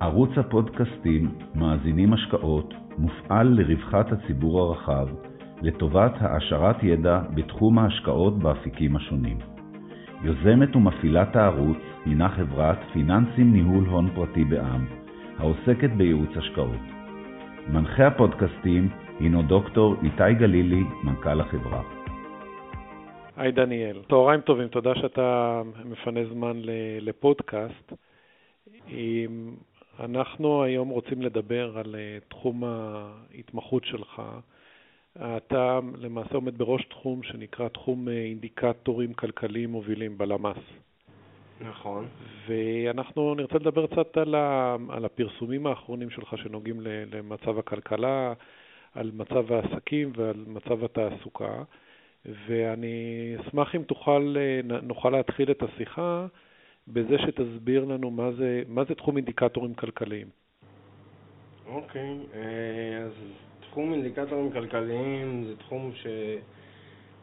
ערוץ הפודקאסטים מאזינים השקעות מופעל לרווחת הציבור הרחב, לטובת העשרת ידע בתחום ההשקעות באפיקים השונים. יוזמת ומפעילת הערוץ הינה חברת פיננסים ניהול הון פרטי בע"מ, העוסקת בייעוץ השקעות. מנחה הפודקאסטים הינו דוקטור איתי גלילי, מנכ"ל החברה. היי דניאל, צהריים טובים, תודה שאתה מפנה זמן לפודקאסט. אנחנו היום רוצים לדבר על אה, תחום ההתמחות שלך. אתה למעשה עומד בראש תחום שנקרא תחום אה, אינדיקטורים כלכליים מובילים בלמ"ס. נכון. ואנחנו נרצה לדבר קצת על, ה, על הפרסומים האחרונים שלך שנוגעים למצב הכלכלה, על מצב העסקים ועל מצב התעסוקה. ואני אשמח אם תוכל, אה, נוכל להתחיל את השיחה בזה שתסביר לנו מה זה, מה זה תחום אינדיקטורים כלכליים. אוקיי, אה, אז תחום אינדיקטורים כלכליים זה תחום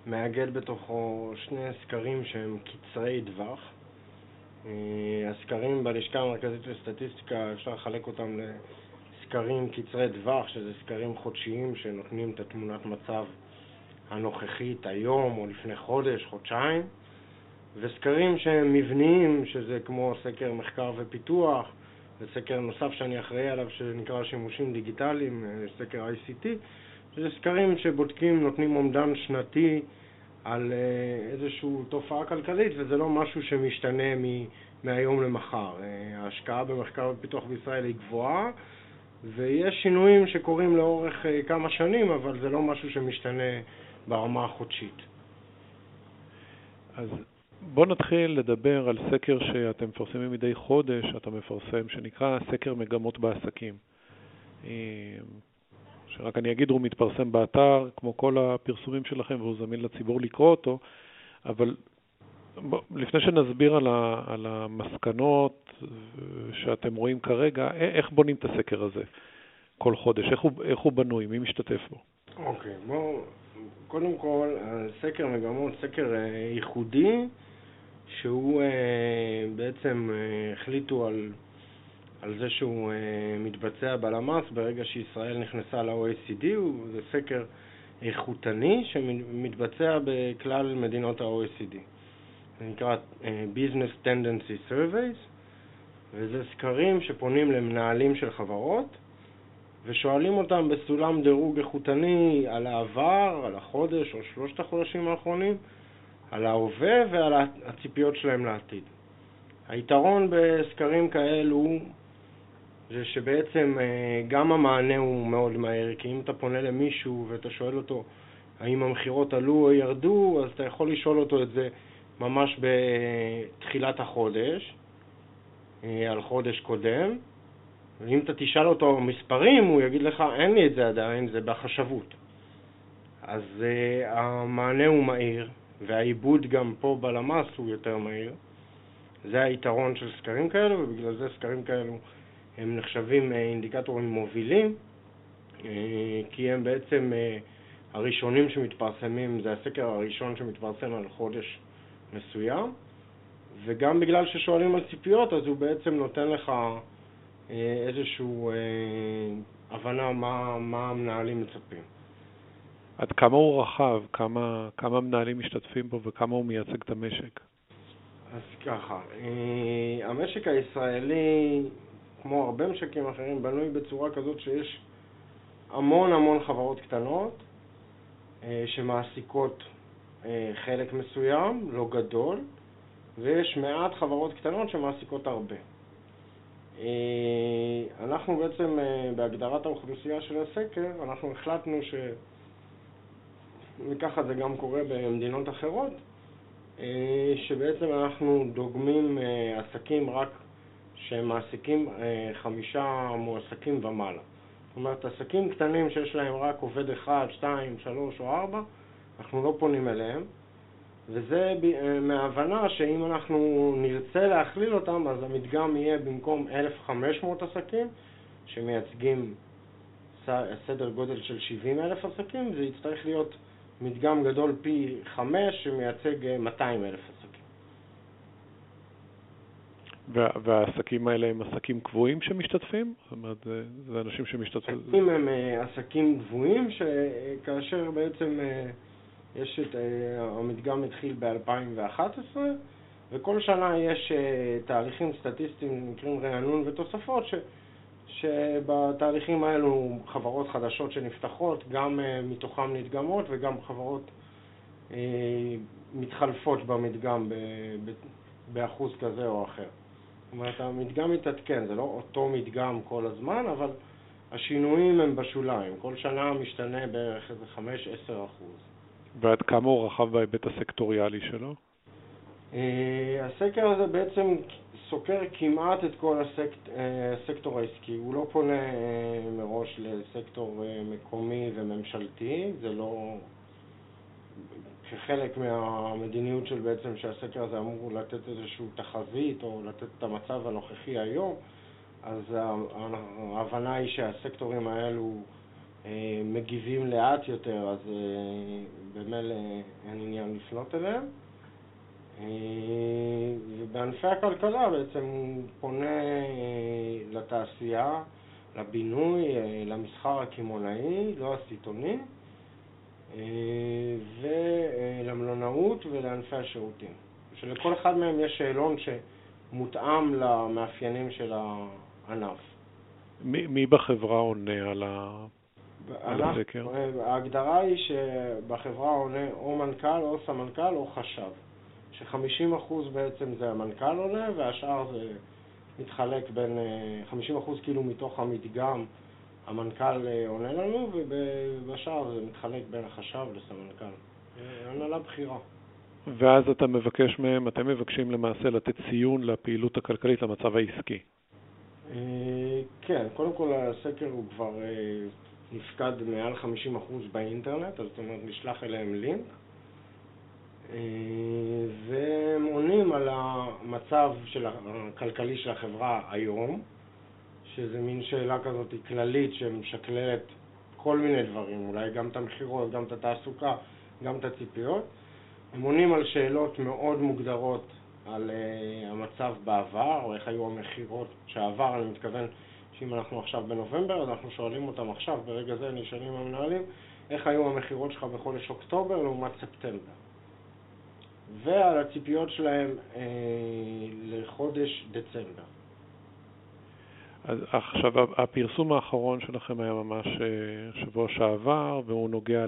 שמאגד בתוכו שני סקרים שהם קצרי טווח. אה, הסקרים בלשכה המרכזית לסטטיסטיקה, אפשר לחלק אותם לסקרים קצרי טווח, שזה סקרים חודשיים שנותנים את התמונת מצב הנוכחית היום או לפני חודש, חודשיים. וסקרים שהם מבניים, שזה כמו סקר מחקר ופיתוח, וסקר נוסף שאני אחראי עליו שנקרא שימושים דיגיטליים, אה, סקר ICT, שזה סקרים שבודקים, נותנים אומדן שנתי על אה, איזושהי תופעה כלכלית, וזה לא משהו שמשתנה מהיום למחר. אה, ההשקעה במחקר ופיתוח בישראל היא גבוהה, ויש שינויים שקורים לאורך כמה שנים, אבל זה לא משהו שמשתנה ברמה החודשית. אז בואו נתחיל לדבר על סקר שאתם מפרסמים מדי חודש, אתה מפרסם, שנקרא סקר מגמות בעסקים. אה, שרק אני אגיד, הוא מתפרסם באתר, כמו כל הפרסומים שלכם, והוא זמין לציבור לקרוא אותו, אבל בוא, לפני שנסביר על, ה, על המסקנות שאתם רואים כרגע, איך בונים את הסקר הזה כל חודש? איך הוא, איך הוא בנוי? מי משתתף בו? אוקיי, okay, בואו, קודם כל, סקר מגמות, סקר אה, ייחודי, שהוא אה, בעצם אה, החליטו על, על זה שהוא אה, מתבצע בלמ"ס ברגע שישראל נכנסה ל-OECD, זה סקר איכותני שמתבצע בכלל מדינות ה-OECD. זה נקרא Business Tendency Surveys, וזה סקרים שפונים למנהלים של חברות ושואלים אותם בסולם דירוג איכותני על העבר, על החודש או שלושת החודשים האחרונים, על ההווה ועל הציפיות שלהם לעתיד. היתרון בסקרים כאלו זה שבעצם אה, גם המענה הוא מאוד מהר, כי אם אתה פונה למישהו ואתה שואל אותו האם המכירות עלו או ירדו, אז אתה יכול לשאול אותו את זה ממש בתחילת החודש, אה, על חודש קודם, ואם אתה תשאל אותו מספרים, הוא יגיד לך, אין לי את זה עדיין, זה בחשבות. אז uh, המענה הוא מהיר, והעיבוד גם פה בלמ"ס הוא יותר מהיר. זה היתרון של סקרים כאלו, ובגלל זה סקרים כאלו הם נחשבים אה, אינדיקטורים מובילים, אה, כי הם בעצם אה, הראשונים שמתפרסמים, זה הסקר הראשון שמתפרסם על חודש מסוים, וגם בגלל ששואלים על ציפיות, אז הוא בעצם נותן לך איזושהי הבנה מה, מה המנהלים מצפים. עד כמה הוא רחב, כמה, כמה מנהלים משתתפים בו וכמה הוא מייצג את המשק? אז ככה, אה, המשק הישראלי, כמו הרבה משקים אחרים, בנוי בצורה כזאת שיש המון המון חברות קטנות אה, שמעסיקות אה, חלק מסוים, לא גדול, ויש מעט חברות קטנות שמעסיקות הרבה. אנחנו בעצם, בהגדרת האוכלוסייה של הסקר, אנחנו החלטנו ש... וככה זה גם קורה במדינות אחרות, אה, שבעצם אנחנו דוגמים אה, עסקים רק שמעסיקים אה, חמישה מועסקים ומעלה. זאת אומרת, עסקים קטנים שיש להם רק עובד אחד, שתיים, שלוש או ארבע, אנחנו לא פונים אליהם, וזה מההבנה שאם אנחנו נרצה להכליל אותם, אז המדגם יהיה במקום 1,500 עסקים, שמייצגים סדר גודל של 70 אלף עסקים, זה יצטרך להיות מדגם גדול פי חמש שמייצג 200 אה, אלף עסקים. והעסקים האלה הם עסקים קבועים שמשתתפים? זאת אומרת, זה, זה אנשים שמשתתפים? עסקים הם אה, עסקים קבועים, שכאשר בעצם אה, יש את, המדגם התחיל ב-2011, וכל שנה יש תהליכים סטטיסטיים, מקרים רענון ותוספות, ש, שבתהליכים האלו חברות חדשות שנפתחות, גם מתוכן נדגמות וגם חברות מתחלפות במדגם באחוז כזה או אחר. זאת אומרת, המדגם מתעדכן, זה לא אותו מדגם כל הזמן, אבל השינויים הם בשוליים. כל שנה משתנה בערך איזה 5-10 אחוז. ועד כמה הוא רחב בהיבט הסקטוריאלי שלו? אה, הסקר הזה בעצם סוקר כמעט את כל הסקט, אה, הסקטור העסקי. הוא לא פונה אה, מראש לסקטור מקומי וממשלתי, זה לא... כחלק מהמדיניות של בעצם שהסקר הזה אמור לתת איזושהי תחזית או לתת את המצב הנוכחי היום, אז ההבנה היא שהסקטורים האלו מגיבים לאט יותר, אז במילא אין עניין לפנות אליהם. אה, ובענפי הכלכלה בעצם הוא פונה לתעשייה, לבינוי, למסחר הקמעונאי, לא הסיטוני. ולמלונאות ולענפי השירותים. שלכל אחד מהם יש שאלון שמותאם למאפיינים של הענף. מי, מי בחברה עונה על, ה... הסקר? ההגדרה היא שבחברה עונה או מנכ"ל או סמנכ"ל או חשב. ש-50% בעצם זה המנכ"ל עונה והשאר זה מתחלק בין 50% כאילו מתוך המדגם המנכ"ל אה, עונה לנו, ובשאר זה מתחלק בין החשב לסמנכ"ל. אה, הנהלה בכירה. ואז אתה מבקש מהם, אתם מבקשים למעשה לתת ציון לפעילות הכלכלית, למצב העסקי. אה, כן, קודם כל הסקר הוא כבר נפקד מעל 50% באינטרנט, אז זאת אומרת נשלח אליהם לינק, והם עונים על המצב הכלכלי של החברה היום. שזה מין שאלה כזאת כללית שמשקללת כל מיני דברים, אולי גם את המכירות, גם את התעסוקה, גם את הציפיות. הם עונים על שאלות מאוד מוגדרות על uh, המצב בעבר, או איך היו המכירות שעבר, אני מתכוון שאם אנחנו עכשיו בנובמבר, אז אנחנו שואלים אותם עכשיו, ברגע זה נשאלים המנהלים, איך היו המכירות שלך בחודש אוקטובר לעומת ספטמבר. ועל הציפיות שלהם uh, לחודש דצמבר. אז עכשיו, הפרסום האחרון שלכם היה ממש אה, שבוע שעבר, והוא נוגע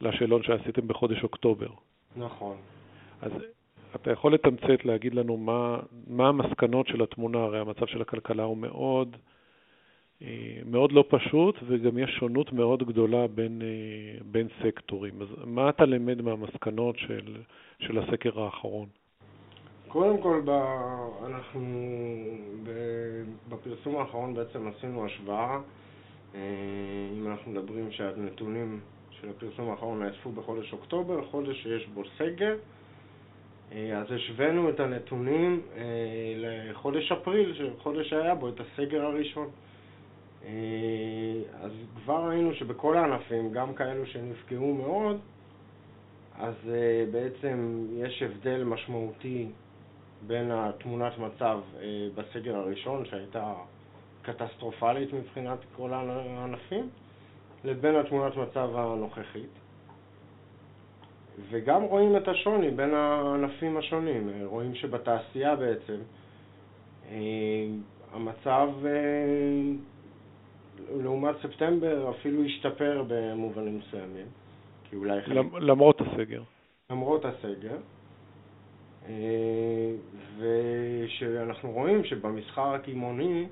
לשאלון שעשיתם בחודש אוקטובר. נכון. אז אתה יכול לתמצת, להגיד לנו מה, מה המסקנות של התמונה, הרי המצב של הכלכלה הוא מאוד, אה, מאוד לא פשוט, וגם יש שונות מאוד גדולה בין, אה, בין סקטורים. אז מה אתה למד מהמסקנות של, של הסקר האחרון? קודם כל, ב... אנחנו. בפרסום האחרון בעצם עשינו השוואה. אה, אם אנחנו מדברים שהנתונים של הפרסום האחרון נאספו בחודש אוקטובר, חודש שיש בו סגר, אה, אז השווינו את הנתונים אה, לחודש אפריל, חודש שהיה בו את הסגר הראשון. אז כבר ראינו שבכל הענפים, גם כאלו שנפגעו מאוד, אז בעצם יש הבדל משמעותי בין התמונת מצב אה, בסגר הראשון, שהייתה קטסטרופלית מבחינת כל הענפים, לבין התמונת מצב הנוכחית. וגם רואים את השוני בין הענפים השונים. אה, רואים שבתעשייה בעצם אה, המצב לעומת ספטמבר אפילו השתפר במובנים מסוימים. כי אולי... למרות הסגר. למרות הסגר. אה, ושאנחנו רואים שבמסחר הקמעוני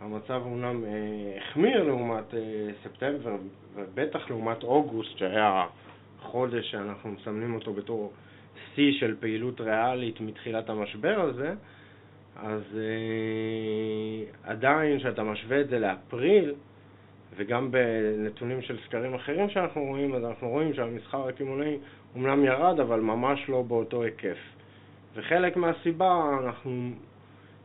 המצב אומנם אה, החמיר לעומת אה, ספטמבר, ובטח לעומת אוגוסט, שהיה חודש שאנחנו מסמנים אותו בתור שיא של פעילות ריאלית מתחילת המשבר הזה, אז עדיין כשאתה משווה את זה לאפריל, וגם בנתונים של סקרים אחרים שאנחנו רואים, אז אנחנו רואים שהמסחר הקמעונאי אומנם ירד, אבל ממש לא באותו היקף. וחלק מהסיבה, אנחנו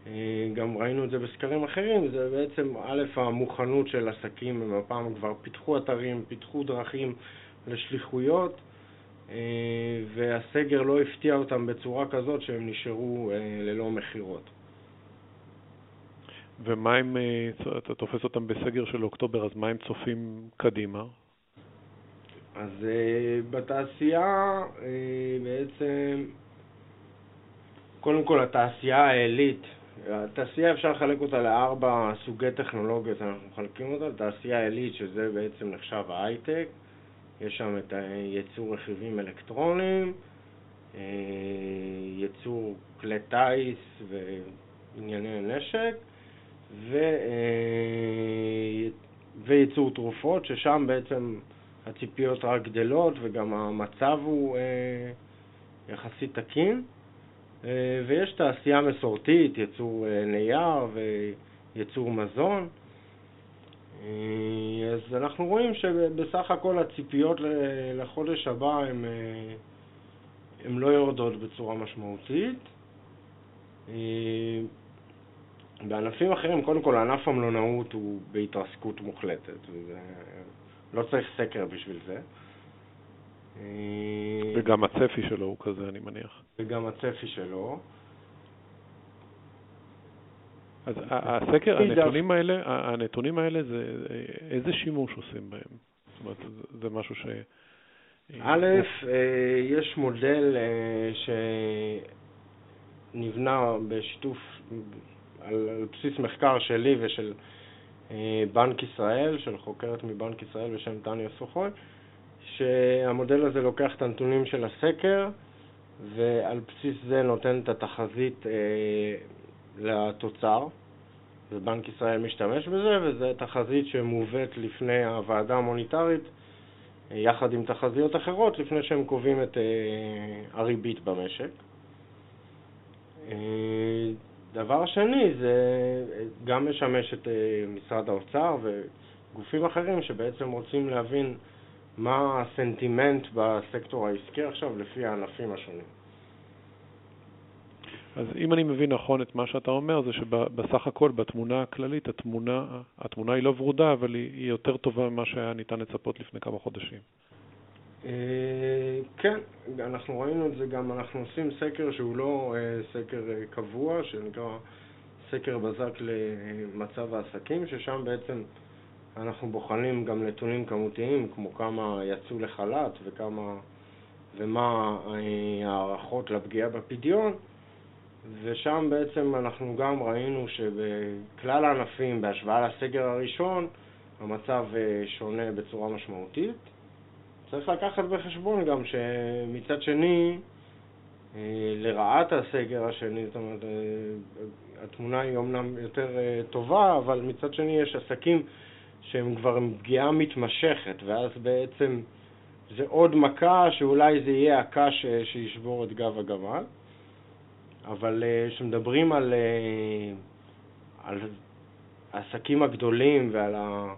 אה, גם ראינו את זה בסקרים אחרים, זה בעצם א', המוכנות של עסקים, הם הפעם כבר פיתחו אתרים, פיתחו דרכים לשליחויות, אה, והסגר לא הפתיע אותם בצורה כזאת שהם נשארו אה, ללא מכירות. ומה אם אתה תופס אותם בסגר של אוקטובר, אז מה הם צופים קדימה? אז uh, בתעשייה uh, בעצם, קודם כל התעשייה העילית, התעשייה אפשר לחלק אותה לארבע סוגי טכנולוגיות, אנחנו מחלקים אותה לתעשייה העילית שזה בעצם נחשב ההייטק, יש שם את ייצור רכיבים אלקטרוניים, ייצור כלי טיס וענייני נשק ו, uh, וייצור תרופות, ששם בעצם הציפיות רק גדלות וגם המצב הוא אה, יחסית תקין. אה, ויש תעשייה מסורתית, ייצור אה, נייר וייצור מזון. אה, אז אנחנו רואים שבסך הכל הציפיות לחודש הבא הן הן לא יורדות בצורה משמעותית. בענפים אחרים, קודם כל ענף המלונאות הוא בהתרסקות מוחלטת, וזה לא צריך סקר בשביל זה. וגם הצפי שלו הוא כזה, אני מניח. וגם הצפי שלו. אז הסקר, הנתונים האלה, הנתונים האלה זה, איזה שימוש עושים בהם? זאת אומרת, זה משהו ש... א', אה, יש מודל אה, שנבנה בשיתוף, על בסיס מחקר שלי ושל אה, בנק ישראל, של חוקרת מבנק ישראל בשם טניה סוחוי, שהמודל הזה לוקח את הנתונים של הסקר ועל בסיס זה נותן את התחזית אה, לתוצר, ובנק ישראל משתמש בזה, וזו תחזית שמובאת לפני הוועדה המוניטרית אה, יחד עם תחזיות אחרות לפני שהם קובעים את אה, הריבית במשק. דבר שני, זה גם משמש את אה, משרד האוצר וגופים אחרים שבעצם רוצים להבין מה הסנטימנט בסקטור העסקי עכשיו לפי הענפים השונים. אז אם אני מבין נכון את מה שאתה אומר, זה שבסך הכל בתמונה הכללית, התמונה, התמונה היא לא ורודה, אבל היא יותר טובה ממה שהיה ניתן לצפות לפני כמה חודשים. אה, כן, אנחנו ראינו את זה גם, אנחנו עושים סקר שהוא לא אה, סקר אה, קבוע, שנקרא סקר בזק למצב העסקים, ששם בעצם אנחנו בוחנים גם נתונים כמותיים, כמו כמה יצאו לחל"ת וכמה, ומה ההערכות לפגיעה בפדיון, ושם בעצם אנחנו גם ראינו שבכלל הענפים, בהשוואה לסגר הראשון, המצב שונה בצורה משמעותית. צריך לקחת בחשבון גם שמצד שני, אה, לרעת הסגר השני, זאת אומרת, אה, התמונה היא אומנם יותר אה, טובה, אבל מצד שני יש עסקים שהם כבר עם פגיעה מתמשכת, ואז בעצם זה עוד מכה שאולי זה יהיה הקש שישבור את גב הגמל. אבל כשמדברים על, על העסקים הגדולים ועל ה...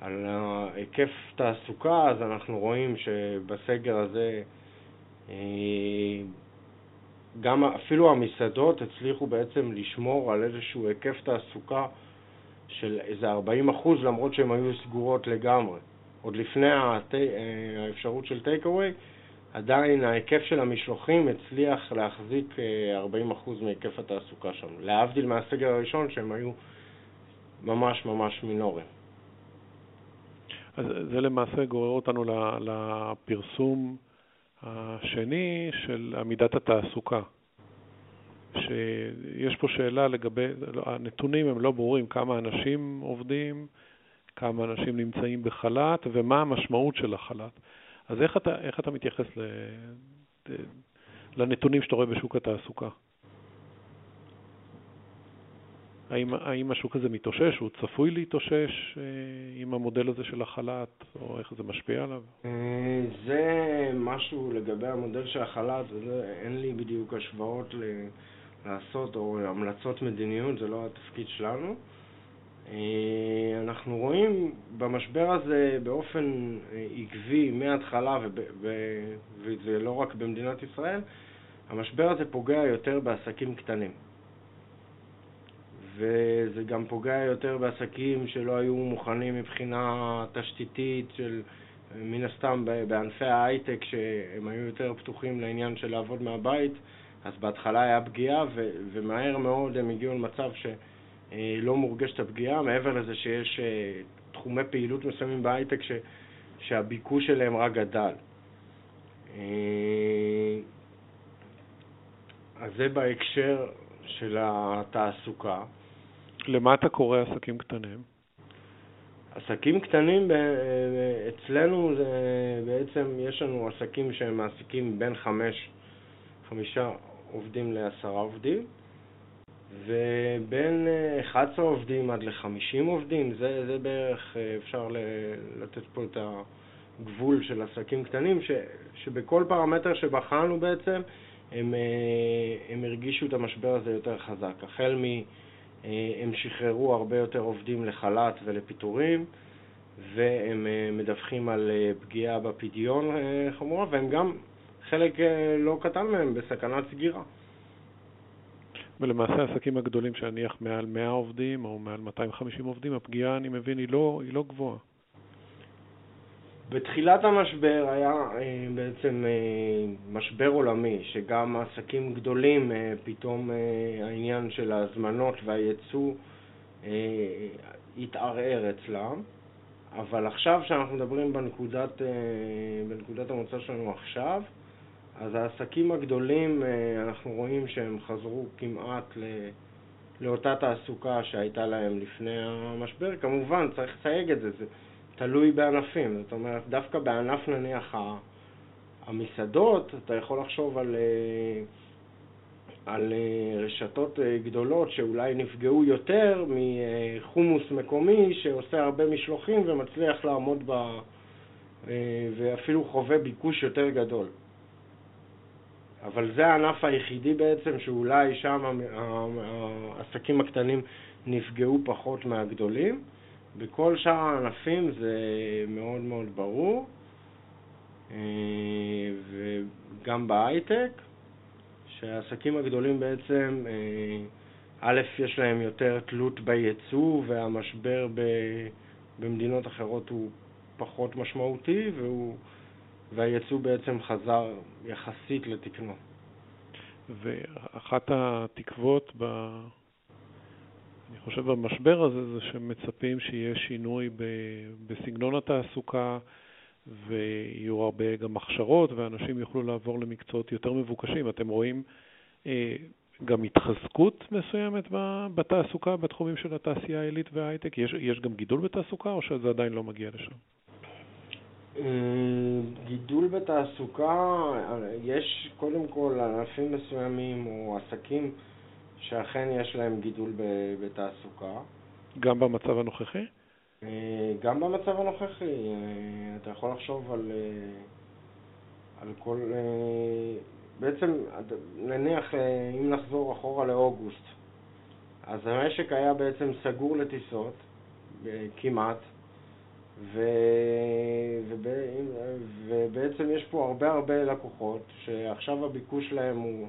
על היקף תעסוקה, אז אנחנו רואים שבסגר הזה אה, גם אפילו המסעדות הצליחו בעצם לשמור על איזשהו היקף תעסוקה של איזה 40 אחוז, למרות שהן היו סגורות לגמרי. עוד לפני אה, האפשרות של טייק אווי, עדיין ההיקף של המשלוחים הצליח להחזיק 40 אה, אחוז מהיקף התעסוקה שם, להבדיל מהסגר הראשון שהם היו ממש ממש מינוריים. אז זה למעשה גורר אותנו לפרסום השני של עמידת התעסוקה. שיש פה שאלה לגבי, הנתונים הם לא ברורים, כמה אנשים עובדים, כמה אנשים נמצאים בחל"ת ומה המשמעות של החל"ת. אז איך אתה, איך אתה מתייחס ל, לנתונים שאתה רואה בשוק התעסוקה? האם, האם השוק הזה מתאושש, הוא צפוי להתאושש אה, עם המודל הזה של החל"ת, או איך זה משפיע עליו? אה, זה משהו לגבי המודל של החל"ת, אין לי בדיוק השוואות ל, לעשות, או המלצות מדיניות, זה לא התפקיד שלנו. אה, אנחנו רואים במשבר הזה באופן אה, עקבי מההתחלה, וזה לא רק במדינת ישראל, המשבר הזה פוגע יותר בעסקים קטנים. וזה גם פוגע יותר בעסקים שלא היו מוכנים מבחינה תשתיתית של, מן הסתם בענפי ההייטק שהם היו יותר פתוחים לעניין של לעבוד מהבית, אז בהתחלה היה פגיעה ו- ומהר מאוד הם הגיעו למצב לא מורגשת הפגיעה, מעבר לזה שיש תחומי פעילות מסוימים בהייטק ש, שהביקוש שלהם רק גדל. אז זה בהקשר של התעסוקה. למה אתה קורא עסקים קטנים? עסקים קטנים אצלנו זה בעצם, יש לנו עסקים שהם מעסיקים בין חמש, חמישה עובדים לעשרה עובדים, ובין 11 עובדים עד ל-50 עובדים, זה, זה בערך, אפשר לתת פה את הגבול של עסקים קטנים, ש, שבכל פרמטר שבחנו בעצם, הם, הם הרגישו את המשבר הזה יותר חזק. החל מ... אה, הם שחררו הרבה יותר עובדים לחל"ת ולפיטורים, והם אה, מדווחים על אה, פגיעה בפדיון חמורה, והם גם, חלק לא קטן מהם בסכנת סגירה. ולמעשה העסקים הגדולים שנניח מעל 100 עובדים או מעל 250 עובדים, הפגיעה, אני מבין, היא לא, היא לא גבוהה. בתחילת המשבר היה אה, בעצם אה, משבר עולמי, שגם עסקים גדולים, אה, פתאום העניין של ההזמנות והייצוא התערער אצלם. אבל עכשיו, כשאנחנו מדברים בנקודת, בנקודת המוצא שלנו עכשיו, אז העסקים הגדולים, אנחנו רואים שהם חזרו כמעט לאותה תעסוקה שהייתה להם לפני המשבר. כמובן, צריך לסייג את זה, זה תלוי בענפים. זאת אומרת, דווקא בענף נניח המסעדות, אתה יכול לחשוב על, אה, על אה, רשתות אה, גדולות שאולי נפגעו יותר מחומוס מקומי שעושה הרבה משלוחים ומצליח לעמוד ב... ואפילו חווה ביקוש יותר גדול. אבל זה הענף היחידי בעצם שאולי שם העסקים הקטנים נפגעו פחות מהגדולים. בכל שאר הענפים זה מאוד מאוד ברור, אה, וגם בהייטק, שהעסקים הגדולים בעצם, אה, א', יש להם יותר תלות בייצוא, והמשבר במדינות אחרות הוא פחות משמעותי, והוא, והייצוא בעצם חזר יחסית לתקנו. ואחת התקוות ב... אני חושב במשבר הזה זה שמצפים שיהיה שינוי בסגנון התעסוקה ויהיו הרבה גם הכשרות ואנשים יוכלו לעבור למקצועות יותר מבוקשים. אתם רואים אה, גם התחזקות מסוימת בתעסוקה בתחומים של התעשייה העילית וההייטק? יש, יש גם גידול בתעסוקה או שזה עדיין לא מגיע לשם? אה, גידול בתעסוקה, יש קודם כל ענפים מסוימים או עסקים שאכן יש להם גידול בתעסוקה. גם במצב הנוכחי? אה, גם במצב הנוכחי. אה, אתה יכול לחשוב על, אה, על כל... בעצם, נניח, אם נחזור אחורה לאוגוסט, אז המשק היה בעצם סגור לטיסות, כמעט, ו... וב... ובעצם יש פה הרבה הרבה לקוחות שעכשיו הביקוש להם הוא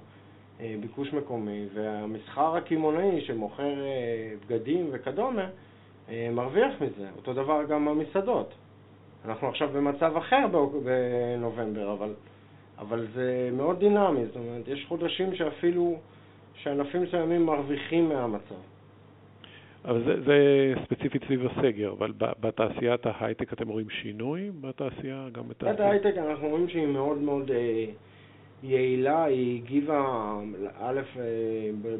ביקוש מקומי, והמסחר הקמעונאי שמוכר אה, בגדים וכדומה, אה, מרוויח מזה. אותו דבר גם המסעדות. אנחנו עכשיו במצב אחר בנובמבר, אבל, אבל זה מאוד דינמי, זאת אומרת, יש חודשים שאפילו, שענפים מסוימים מרוויחים מהמצב. אבל זה, זה ספציפית סביב הסגר, אבל בתעשיית ההייטק אתם רואים שינוי בתעשייה? גם בתעשיית ההייטק אנחנו רואים שהיא מאוד מאוד... אה, יעילה, היא הגיבה, א', אה,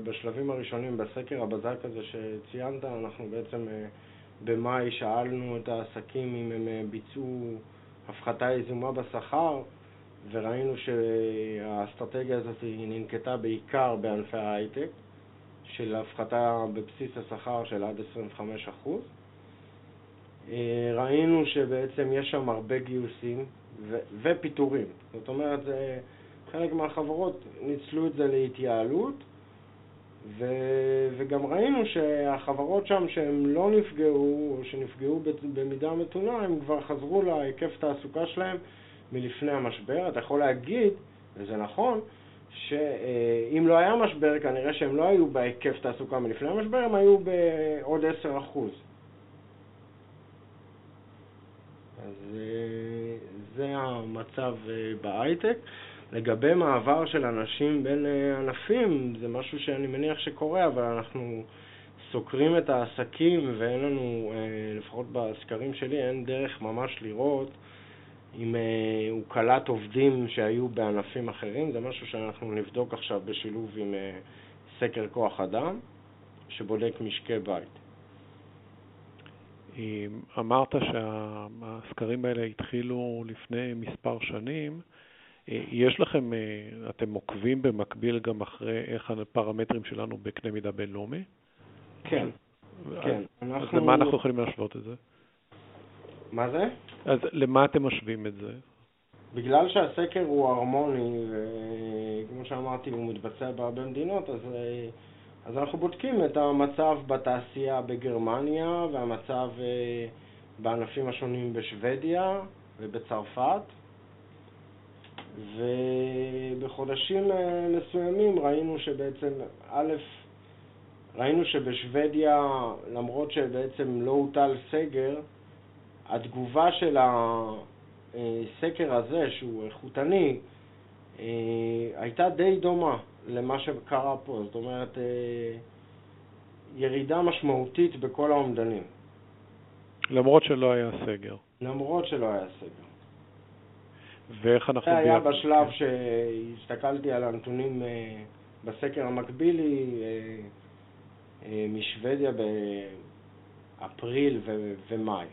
בשלבים הראשונים, בסקר הבזק הזה שציינת, אנחנו בעצם אה, במאי שאלנו את העסקים אם הם אה, ביצעו הפחתה יזומה בשכר, וראינו שהאסטרטגיה הזאת ננקטה בעיקר בענפי ההייטק, של הפחתה בבסיס השכר של עד 25%. ראינו שבעצם יש שם הרבה גיוסים ופיטורים. זאת אומרת. חלק מהחברות ניצלו את זה להתייעלות, ו... וגם ראינו שהחברות שם שהן לא נפגעו, או שנפגעו במידה מתונה, הם כבר חזרו להיקף תעסוקה שלהם מלפני המשבר. אתה יכול להגיד, וזה נכון, שאם לא היה משבר, כנראה שהם לא היו בהיקף תעסוקה מלפני המשבר, הם היו בעוד 10%. אז אה, זה המצב אה, בהייטק. לגבי מעבר של אנשים בין אה, ענפים, זה משהו שאני מניח שקורה, אבל אנחנו סוקרים את העסקים ואין לנו, לפחות בסקרים שלי, אין דרך ממש לראות אם הוא קלט עובדים שהיו בענפים אחרים, זה משהו שאנחנו נבדוק עכשיו בשילוב עם סקר כוח אדם, שבודק משקי בית. אמרת שהסקרים האלה התחילו לפני מספר שנים. יש לכם, אה, אתם עוקבים במקביל גם אחרי איך הפרמטרים שלנו בקנה מידה בינלאומי? כן, כן. אז אנחנו... למה אנחנו יכולים להשוות את זה? מה זה? אז למה אתם משווים את זה? בגלל שהסקר הוא הרמוני, וכמו שאמרתי, הוא מתבצע בהרבה מדינות, אז אה, אז אנחנו בודקים את המצב בתעשייה בגרמניה והמצב אה, בענפים השונים בשוודיה ובצרפת ובחודשים מסוימים ראינו שבעצם, א', ראינו שבשוודיה, למרות שבעצם לא הוטל סגר, התגובה של הסקר הזה, שהוא איכותני, אה, הייתה די דומה. למה שקרה פה, זאת אומרת, אה, ירידה משמעותית בכל האומדנים. למרות שלא היה סגר. למרות שלא היה סגר. ואיך אנחנו... זה היה בשלב שהסתכלתי על הנתונים אה, בסקר המקבילי אה, משוודיה באפריל ומאי.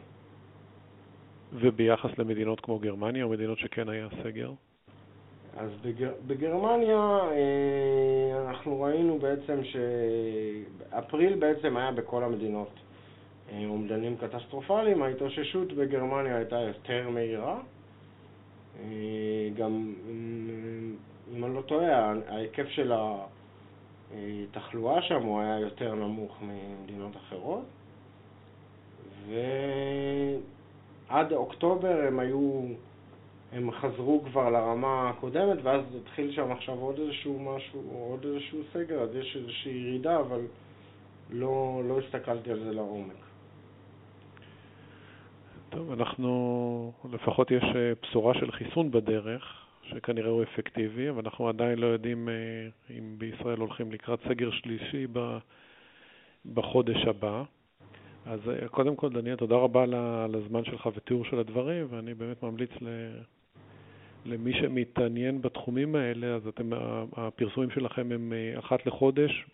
וביחס למדינות כמו גרמניה או מדינות שכן היה סגר? אז בגר... בגרמניה אה, אנחנו ראינו בעצם שאפריל בעצם היה בכל המדינות אה, אומדנים קטסטרופליים, ההתאוששות בגרמניה הייתה יותר מהירה. אה, גם, אם אני לא טועה, ההיקף של התחלואה שם הוא היה יותר נמוך ממדינות אחרות. ועד אוקטובר הם היו הם חזרו כבר לרמה הקודמת, ואז התחיל שם עכשיו עוד איזשהו משהו, עוד איזשהו סגר, אז יש איזושהי ירידה, אבל לא, לא הסתכלתי על זה לעומק. טוב, אנחנו, לפחות יש אה, בשורה של חיסון בדרך, שכנראה הוא אפקטיבי, אבל אנחנו עדיין לא יודעים אה, אם בישראל הולכים לקראת סגר שלישי בחודש הבא. אז אה, קודם כל, דניאל, תודה רבה על הזמן שלך ותיאור של הדברים, ואני באמת ממליץ למי שמתעניין בתחומים האלה, אז אתם, הפרסומים שלכם הם אחת לחודש,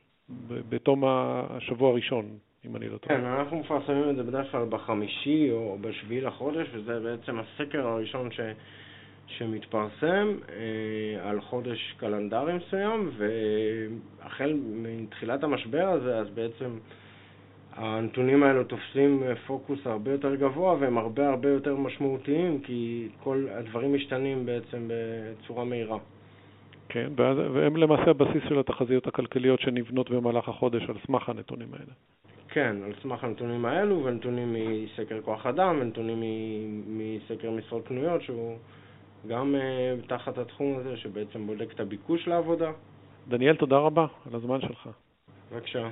בתום השבוע הראשון, אם אני לא טועה. כן, אנחנו מפרסמים את זה בדרך כלל בחמישי או בשביעי לחודש, וזה בעצם הסקר הראשון ש... שמתפרסם אה, על חודש קלנדרי מסוים, והחל מתחילת המשבר הזה, אז בעצם הנתונים האלו תופסים פוקוס הרבה יותר גבוה והם הרבה הרבה יותר משמעותיים כי כל הדברים משתנים בעצם בצורה מהירה. כן, והם למעשה הבסיס של התחזיות הכלכליות שנבנות במהלך החודש על סמך הנתונים האלה. כן, על סמך הנתונים האלו ונתונים מסקר כוח אדם ונתונים מסקר משרות פנויות שהוא גם uh, תחת התחום הזה שבעצם בודק את הביקוש לעבודה. דניאל, תודה רבה על הזמן שלך. בבקשה.